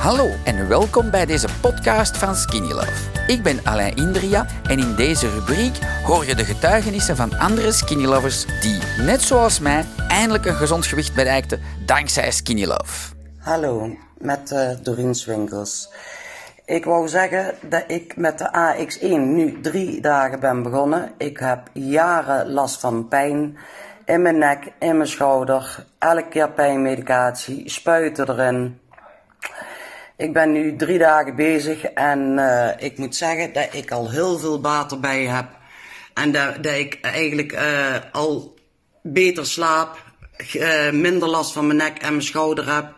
Hallo en welkom bij deze podcast van Skinny Love. Ik ben Alain Indria en in deze rubriek hoor je de getuigenissen van andere Skinny Lovers die, net zoals mij, eindelijk een gezond gewicht bereikten dankzij Skinny Love. Hallo, met uh, Doreen Swinkels. Ik wou zeggen dat ik met de AX1 nu drie dagen ben begonnen. Ik heb jaren last van pijn in mijn nek, in mijn schouder, elke keer pijnmedicatie, spuiten erin. Ik ben nu drie dagen bezig en uh, ik moet zeggen dat ik al heel veel baat erbij heb. En dat, dat ik eigenlijk uh, al beter slaap, uh, minder last van mijn nek en mijn schouder heb.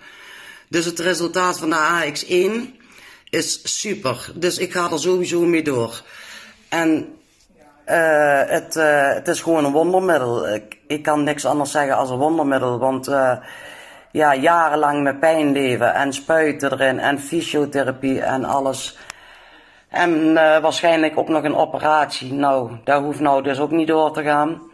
Dus het resultaat van de AX1 is super. Dus ik ga er sowieso mee door. En het, het is gewoon een wondermiddel. Ik, ik kan niks anders zeggen als een wondermiddel, want ja, jarenlang met pijn leven en spuiten erin en fysiotherapie en alles. En uh, waarschijnlijk ook nog een operatie. Nou, dat hoeft nou dus ook niet door te gaan.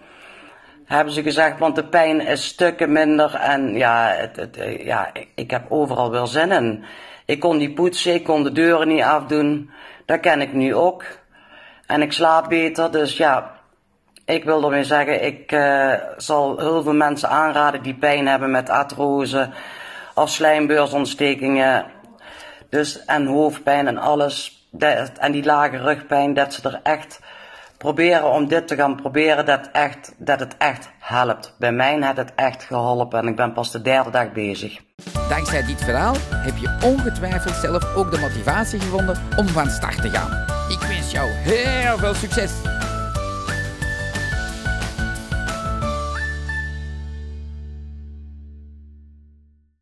Hebben ze gezegd, want de pijn is stukken minder en ja, het, het, ja ik heb overal weer zin in. Ik kon die poetsen, ik kon de deuren niet afdoen. Dat ken ik nu ook. En ik slaap beter, dus ja, ik wil ermee zeggen, ik uh, zal heel veel mensen aanraden die pijn hebben met artrose of slijmbeursontstekingen. Dus, en hoofdpijn en alles. En die lage rugpijn, dat ze er echt proberen om dit te gaan proberen, dat, echt, dat het echt helpt. Bij mij heeft het echt geholpen en ik ben pas de derde dag bezig. Dankzij dit verhaal heb je ongetwijfeld zelf ook de motivatie gevonden om van start te gaan. Ik wens jou heel veel succes!